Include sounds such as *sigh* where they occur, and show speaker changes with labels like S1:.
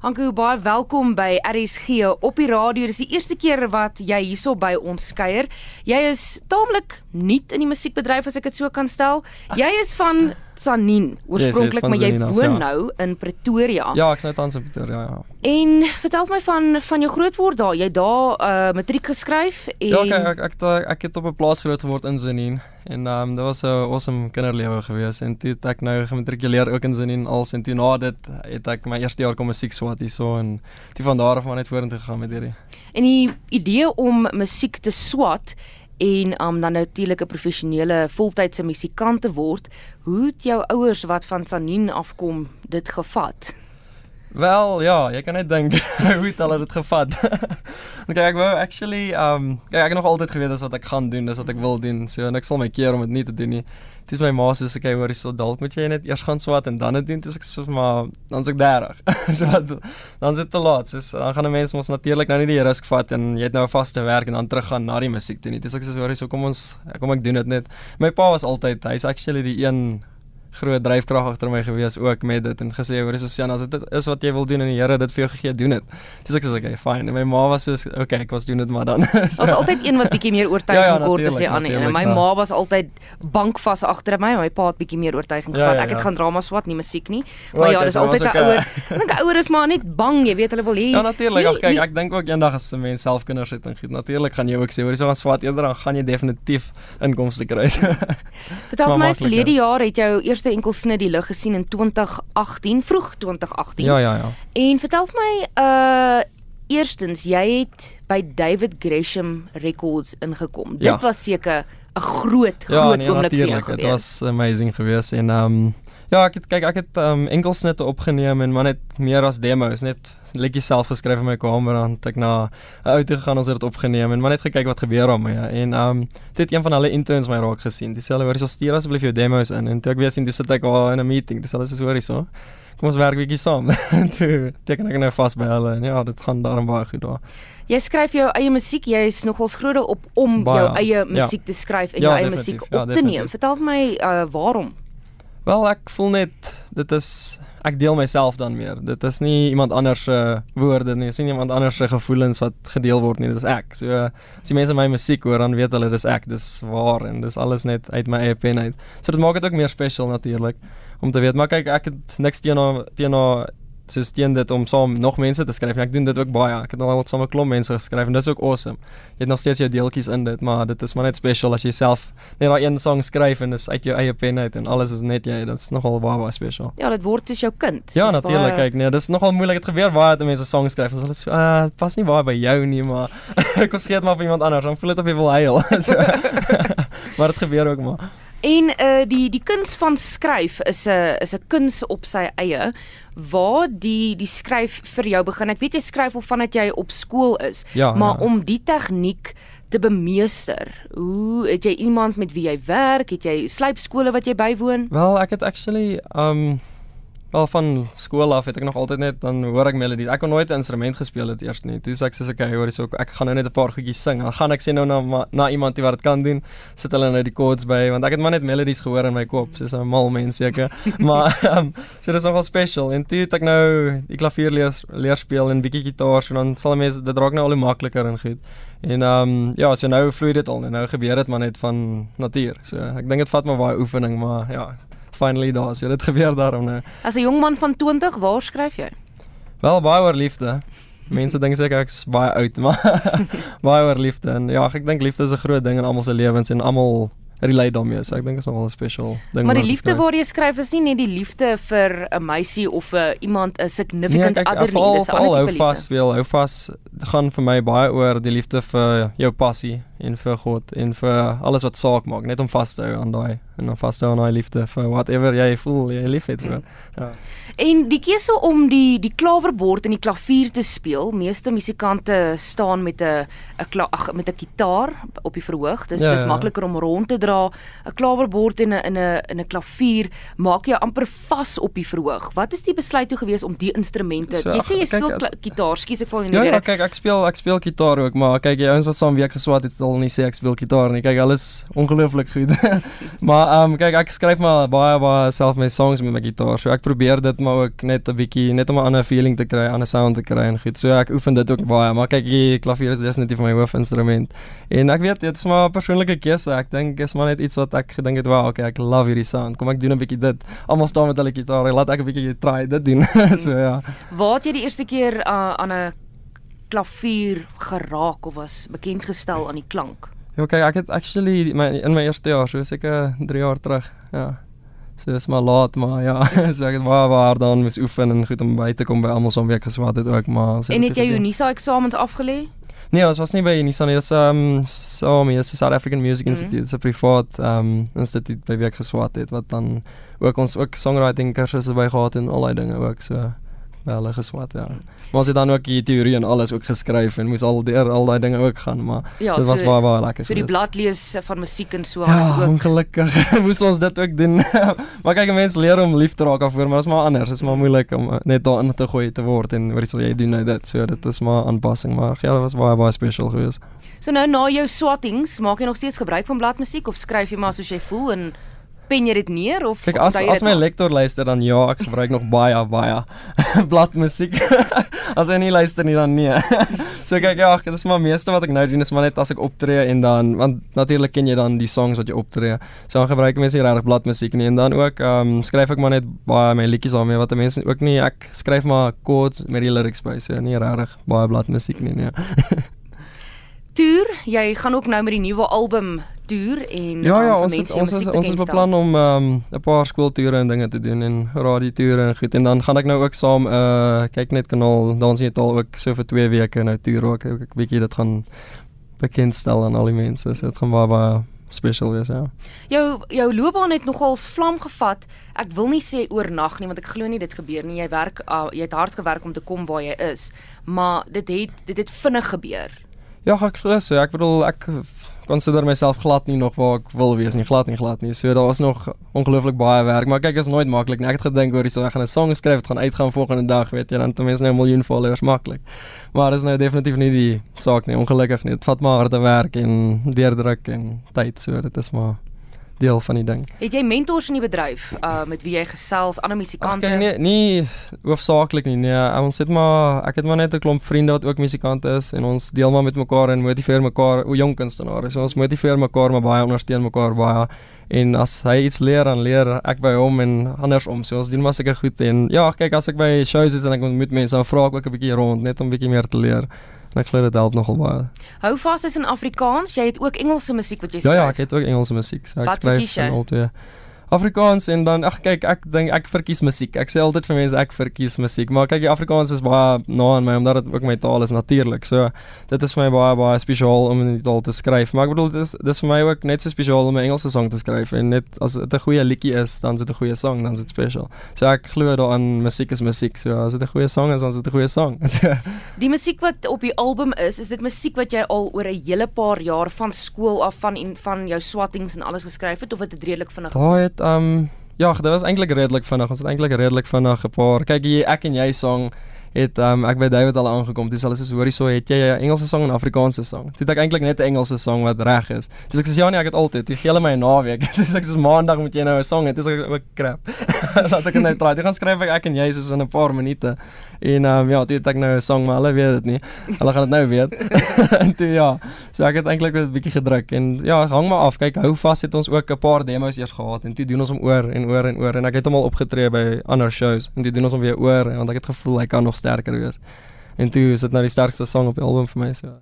S1: Hanko, baie welkom by RSG op die radio. Dis die eerste keer wat jy hierso by ons kuier. Jy is taamlik nuut in die musiekbedryf as ek dit so kan stel. Jy is van Sanin oorspronklik,
S2: yes, yes,
S1: maar jy
S2: Sanin af,
S1: woon
S2: ja.
S1: nou in Pretoria.
S2: Ja, ek's nou tans in Pretoria, ja.
S1: En vertel my van van jou grootword daar. Jy daar uh matriek geskryf en
S2: Ja, kyk, ek ek ek, ek het op 'n plaas groot geword in Zenin en ehm um, dit was 'n awesome kinderlewe gewees en toe het ek nou gematrikuleer ook in Zenin als en toe na dit het ek my eerste jaar kom musiek swat hierso en toe van daar af maar net vorentoe gegaan met hierdie.
S1: En die idee om musiek te swat en um, dan natuurlik 'n professionele voltydse musikant te word, hoe het jou ouers wat van Sanin afkom dit gevat?
S2: Wel, ja, jy kan net dink *laughs* hoe het hulle dit gevat. *laughs* Want kyk, ek wou actually um kyk, ek het nog altyd geweet dis wat ek gaan doen, dis wat ek wil doen. So en ek sal my keer om dit nie te doen nie. Dis my ma sê so kyk hoor, so dalk moet jy net eers gaan swat en dan dit doen. Dis ek so maar dan's ek 30. *laughs* so wat dan is dit te laat. So dan gaan 'n mens mos natuurlik nou nie die risk vat en jy het nou 'n vaste werk en dan teruggaan na die musiek toe nie. Dis ek sê so hoor, so kom ons kom ek doen dit net. My pa was altyd, hy's actually die een groot dryfkrag agter my gewees ook met dit en gesê hoor Jan as dit is wat jy wil doen en die Here dit vir jou gegee doen dit. Dis ek sê okay fine en my ma was so okay ek was doen dit maar dan. *laughs*
S1: so, was altyd een wat bietjie meer oortuiging *laughs*
S2: Ja, ja,
S1: kort as die ander een. En my
S2: natuurlijk,
S1: ma was altyd bankvas agter my, my pa het bietjie meer oortuiging
S2: Ja,
S1: gevat.
S2: ja,
S1: Ek het
S2: ja.
S1: gaan drama swat, nie musiek nie.
S2: O,
S1: Maar ja,
S2: okay,
S1: dis
S2: so
S1: altyd 'n ouer. Ek *laughs* dink 'n ouer is maar net bang, jy weet hulle wil hê.
S2: Ja natuurlik, ag kyk ek dink ook eendag as 'n mens self kinders het en goed natuurlik gaan jy ook sê hoor so gaan swat eerder dan gaan jy definitief inkomste kry.
S1: Vertel my verlede jaar het jou eerste enkelsnit die lig gesien in 2018, vroeg 2018.
S2: ja ja ja.
S1: En vertel vir my uh eerstens, jy het by David Gresham Records ingekom.
S2: Ja.
S1: Dit was seker 'n groot
S2: Ja,
S1: groot
S2: nee,
S1: oomblik vir jou gewees.
S2: Dit was amazing geweest en ehm um, ja, ek het kyk ek het um, enkelsnitte opgeneem en maar net meer as demos, net liedjies self geskryf in my kamer en ek na 'n auto gegaan ons het dit opgeneem en maar net gekyk wat gebeur daarmee ja. en um, toe het een van hulle interns my raak gesien. Dis hulle hoor jy stuur asseblief jou demos in en toe ek weer sien dis sit ek al in 'n meeting. Dis hulle sê hoor hierso. Kom ons werk bietjie saam. *laughs* toe teken ek nou vas by hulle en ja, dit gaan daarom baie goed daar.
S1: Jy skryf jou eie musiek, jy is nogals groot op om
S2: Baie,
S1: jou eie
S2: ja.
S1: musiek te skryf en
S2: Ja,
S1: jou eie
S2: definitief,
S1: musiek
S2: ja,
S1: op te neem.
S2: definitief.
S1: Vertel vir my uh waarom?
S2: Wel ek voel net dit is ek deel myself dan meer. Dit is nie iemand anders se woorde nie, dis nie iemand anders se gevoelens wat gedeel word nie, dit is ek. So as die mense my musiek hoor, dan weet hulle dis ek, dis waar en dis alles net uit my eie pen uit. So dit maak dit ook meer special natuurlik om te weet, maar kyk ek het niks teenoor teenoor so steen dit om saam nog mense te skryf en ek doen dit ook baie. Ek het al saam 'n klomp mense geskryf en dis ook awesome. Jy het nog steeds jou deeltjies in dit, maar dit is maar net special as jy self net daai een song skryf en dis uit jou eie pen uit en alles is net jy. Dit's nogal baie baie special.
S1: Ja, dit word soos jou kind.
S2: Ja, natuurlik.
S1: baie-
S2: Kyk, nee, dis nogal moeilik. Dit gebeur baie dat mense songs skryf hulle sê, "Ah, dit pas nie baie by jou nie, maar ek ons gee dit maar vir iemand anders." Dan voel dit of jy wil huil. *laughs* so. *laughs* maar dit gebeur ook maar.
S1: En uh die die kuns van skryf is 'n is 'n kuns op sy eie waar die die skryf vir jou begin. Ek weet jy skryf al vandat jy op skool is,
S2: Ja,
S1: maar
S2: ja.
S1: om die tegniek te bemeester. Hoe het jy iemand met wie jy werk? Het jy slypskole wat jy bywoon?
S2: Wel, ek het actually um wel van skool af het ek nog altyd net dan hoor ek melodies. Ek kon nooit 'n instrument gespeel het eers nie. Toe sê ek soos okay, hoor hierso ek gaan nou net 'n paar goedjies sing. Dan gaan ek sê nou na ma- na iemand wat dit kan doen. Sit hulle nou die chords by want ek het maar net melodies gehoor in my kop, soos 'n mal mens seker. *laughs* maar um, so dis nogal special. En toe het ek nou die klavier leer leer speel en bietjie gitaar, so dan sal mense dit raak nou al hoe makliker en goed. En ehm um, ja, so nou vloei dit al en nou gebeur dit maar net van natuur. So ek dink dit vat maar baie oefening, maar ja, finally daar. So dit gebeur daarom nou.
S1: As 'n jong man van 20, waar skryf jy?
S2: Wel baie oor liefde. Mense dink seker ek's baie oud, maar *laughs* baie oor liefde en ja, ek dink liefde is 'n groot ding in almal se lewens en almal relate daarmee. So ek dink dit is nogal 'n special ding.
S1: Maar die liefde waar jy skryf is nie net die liefde vir 'n meisie of 'n iemand 'n significant
S2: Nee, kyk,
S1: other nie, dis 'n ander
S2: hou
S1: tipe
S2: vas,
S1: liefde.
S2: wil hou vas gaan vir my baie oor die liefde vir jou passie en vir God en vir alles wat saak maak, net om vas te hou aan daai en om vas te hou aan daai liefde vir whatever jy voel jy liefhet vir. Ja.
S1: En die keuse om die die klawerbord en die klavier te speel, meeste musikante staan met 'n 'n met 'n gitaar op die verhoog. Dis
S2: Ja,
S1: dis
S2: ja.
S1: makliker om rond te dra. 'n Klawerbord en 'n in 'n in 'n klavier maak jou amper vas op die verhoog. Wat is die besluit toe gewees om die instrumente?
S2: So,
S1: jy sê jy speel
S2: het-
S1: gitaar, skus ek val in die
S2: Ja, ja, kyk, ek speel ek speel gitaar ook, maar kyk, die ouens wat saam week geswat het, al nie sê ek speel gitaar nie. Kyk, alles ongelooflik goed. *laughs* maar ehm um, kyk, ek skryf maar baie baie self my songs met my gitaar. So ek probeer dit maar ook net 'n bietjie net om 'n ander feeling te kry, 'n ander sound te kry en goed. So ek oefen dit ook baie, maar kyk, die klavier is definitief my hoofinstrument. En ek weet dit is maar 'n persoonlike keuse. Ek dink is maar net iets wat ek gedink het, wow, okay, ek love hierdie sound. Kom ek doen 'n bietjie dit. Almal staan met hulle gitaar. Laat ek 'n bietjie try dit doen. *laughs* so ja.
S1: Waar het jy die eerste keer uh, aan 'n klavier geraak of was bekend gestel aan die klank?
S2: Ja, kyk, ek het actually my in my eerste jaar, so seker 3 jaar terug. Ja. So is maar laat, maar ja, *laughs* so ek het baie baie dan moes oefen en goed om by te kom by almal so 'n week geswat het ook, maar
S1: En het jy Unisa eksamens afgelê?
S2: Nee, ons was nie by Unisa nie. Ehm so my is South African Music
S1: Mhm.
S2: Institute, mm -hmm. 'n privaat um, instituut by week geswat het wat dan ook ons ook songwriting kursusse by gehad en al daai dinge ook so by hulle geswat, ja. Maar ons het dan ook die teorie en alles ook geskryf en moes al deur al daai dinge ook gaan, maar
S1: Ja,
S2: dit was
S1: so-
S2: baie baie lekker.
S1: So die
S2: geweest.
S1: blad lees van musiek en so alles
S2: Ja,
S1: ook.
S2: ongelukkig *laughs* moes ons dit ook doen. *laughs* maar kyk, mense leer om lief te raak daarvoor, maar dit is maar anders. Dit is maar moeilik om uh, net daarin te gooi te word en wat sal jy doen nou dit? So dit is maar aanpassing, maar ja, dit was baie baie special geweest.
S1: So nou na jou swattings, maak jy nog steeds gebruik van bladmusiek of skryf jy maar soos jy voel en pen jy dit neer of
S2: Kyk, as as my lektor luister dan ja, ek gebruik nog baie baie *laughs* bladmusiek. *laughs* as hy nie luister nie dan nee. *laughs* so kyk ja, dit is maar meeste wat ek nou doen is maar net as ek optree en dan want natuurlik ken jy dan die songs wat jy optree. So dan gebruik ek mense nie regtig bladmusiek nie en dan ook ehm um, skryf ek maar net baie my liedjies daarmee wat mense ook nie ek skryf maar chords met die lyrics by so nie regtig baie bladmusiek nie nee.
S1: toer, jy gaan ook nou met die nuwe album toer en
S2: Ja ja,
S1: um, vir
S2: ons het,
S1: mense jou
S2: ons is, ons is
S1: bekendstel.
S2: beplan om ehm um, 'n paar skooltoere en dinge te doen en radiotoere en goed en dan gaan ek nou ook saam uh kyk net kanaal dans jy taal ook so vir 2 weke nou toer ook ek, ek bietjie dit gaan bekendstel aan al die mense. So dit gaan baie baie special wees ja.
S1: Jou jou loopbaan het nogals vlam gevat. Ek wil nie sê oornag nie want ek glo nie dit gebeur nie. Jy werk uh, jy het hard gewerk om te kom waar jy is, maar dit het dit het vinnig gebeur.
S2: Ja, ek glo so. Ek bedoel ek konsideer myself glad nie nog waar ek wil wees nie, glad nie glad nie. So daar was nog ongelooflik baie werk, maar kyk, is nooit maklik nie. Ek het gedink oor hierso ek gaan 'n song skryf, dit gaan uitgaan volgende dag, weet jy, dan ten minste nou 'n miljoen followers maklik. Maar dis nou definitief nie die saak nie, ongelukkig nie. Dit vat maar harde werk en deurdruk en tyd, so dit is maar deel van die ding.
S1: Het jy mentors in die bedryf uh met wie jy gesels, ander musikante?
S2: kyk nee, nie hoofsaaklik nie. Nee, ons het maar ek het maar net 'n klomp vriende wat ook musikante is en ons deel maar met mekaar en motiveer mekaar, o jong kunstenaars. So ons motiveer mekaar maar baie, ondersteun mekaar baie. En as hy iets leer, dan leer ek by hom en andersom. So ons doen maar seker goed en ja, kyk as ek by shows is en ek ontmoet mense, dan vra ek ook 'n bietjie rond net om 'n bietjie meer te leer. En ek glo dit help nogal baie.
S1: Hou vas is in Afrikaans. Jy het ook Engelse musiek wat jy
S2: Ja
S1: skryf.
S2: ja, ek het ook Engelse musiek. So ek
S1: Wat
S2: skryf
S1: jy?
S2: in al twee. Afrikaans en dan ag kyk ek dink ek verkies musiek. Ek sê altyd vir mense ek verkies musiek, maar kyk die Afrikaans is baie na aan my omdat dit ook my taal is natuurlik. So dit is vir my baie baie spesiaal om in die taal te skryf. Maar ek bedoel dit is dis vir my ook net so spesiaal om 'n Engelse sang te skryf en net as dit 'n goeie liedjie is, dan is dit 'n goeie sang, dan is dit spesiaal. So ek glo daaraan musiek is musiek. So as dit 'n goeie sang is, dan is dit 'n goeie sang. *laughs* So
S1: Die musiek wat op die album is, is dit musiek wat jy al oor 'n hele paar jaar van skool af van en van jou swattings en alles geskryf het of het dit redelik vinnig?
S2: Daai het um ja, dit was eintlik redelik vinnig. Ons het eintlik redelik vinnig 'n paar. Kyk hier, ek en jy song het um ek by David al aangekom. Dis alles is hoorie so het jy 'n Engelse song en Afrikaanse song. Toe het ek eintlik net 'n Engelse song wat reg is. Dis ek sê ja nee, ek het altyd. Jy gee hulle my 'n naweek. *laughs* Dis ek sê maandag moet jy nou 'n song hê. Dis ek ook crap. *laughs* Laat ek nou try. Jy gaan skryf ek ek en jy soos in 'n paar minute. En um ja, toe het ek nou 'n song, maar hulle weet dit nie. Hulle gaan dit nou weet. *laughs* en toe ja. So ek het eintlik 'n bietjie gedruk en ja, hang maar af. Kyk, hou vas het ons ook 'n paar demos eers gehad en toe doen ons hom oor en oor en oor en ek het hom al opgetree by ander shows en toe doen ons hom weer oor want ek het gevoel hy kan nog sterker wees. En toe is dit nou die sterkste song op die album vir my so.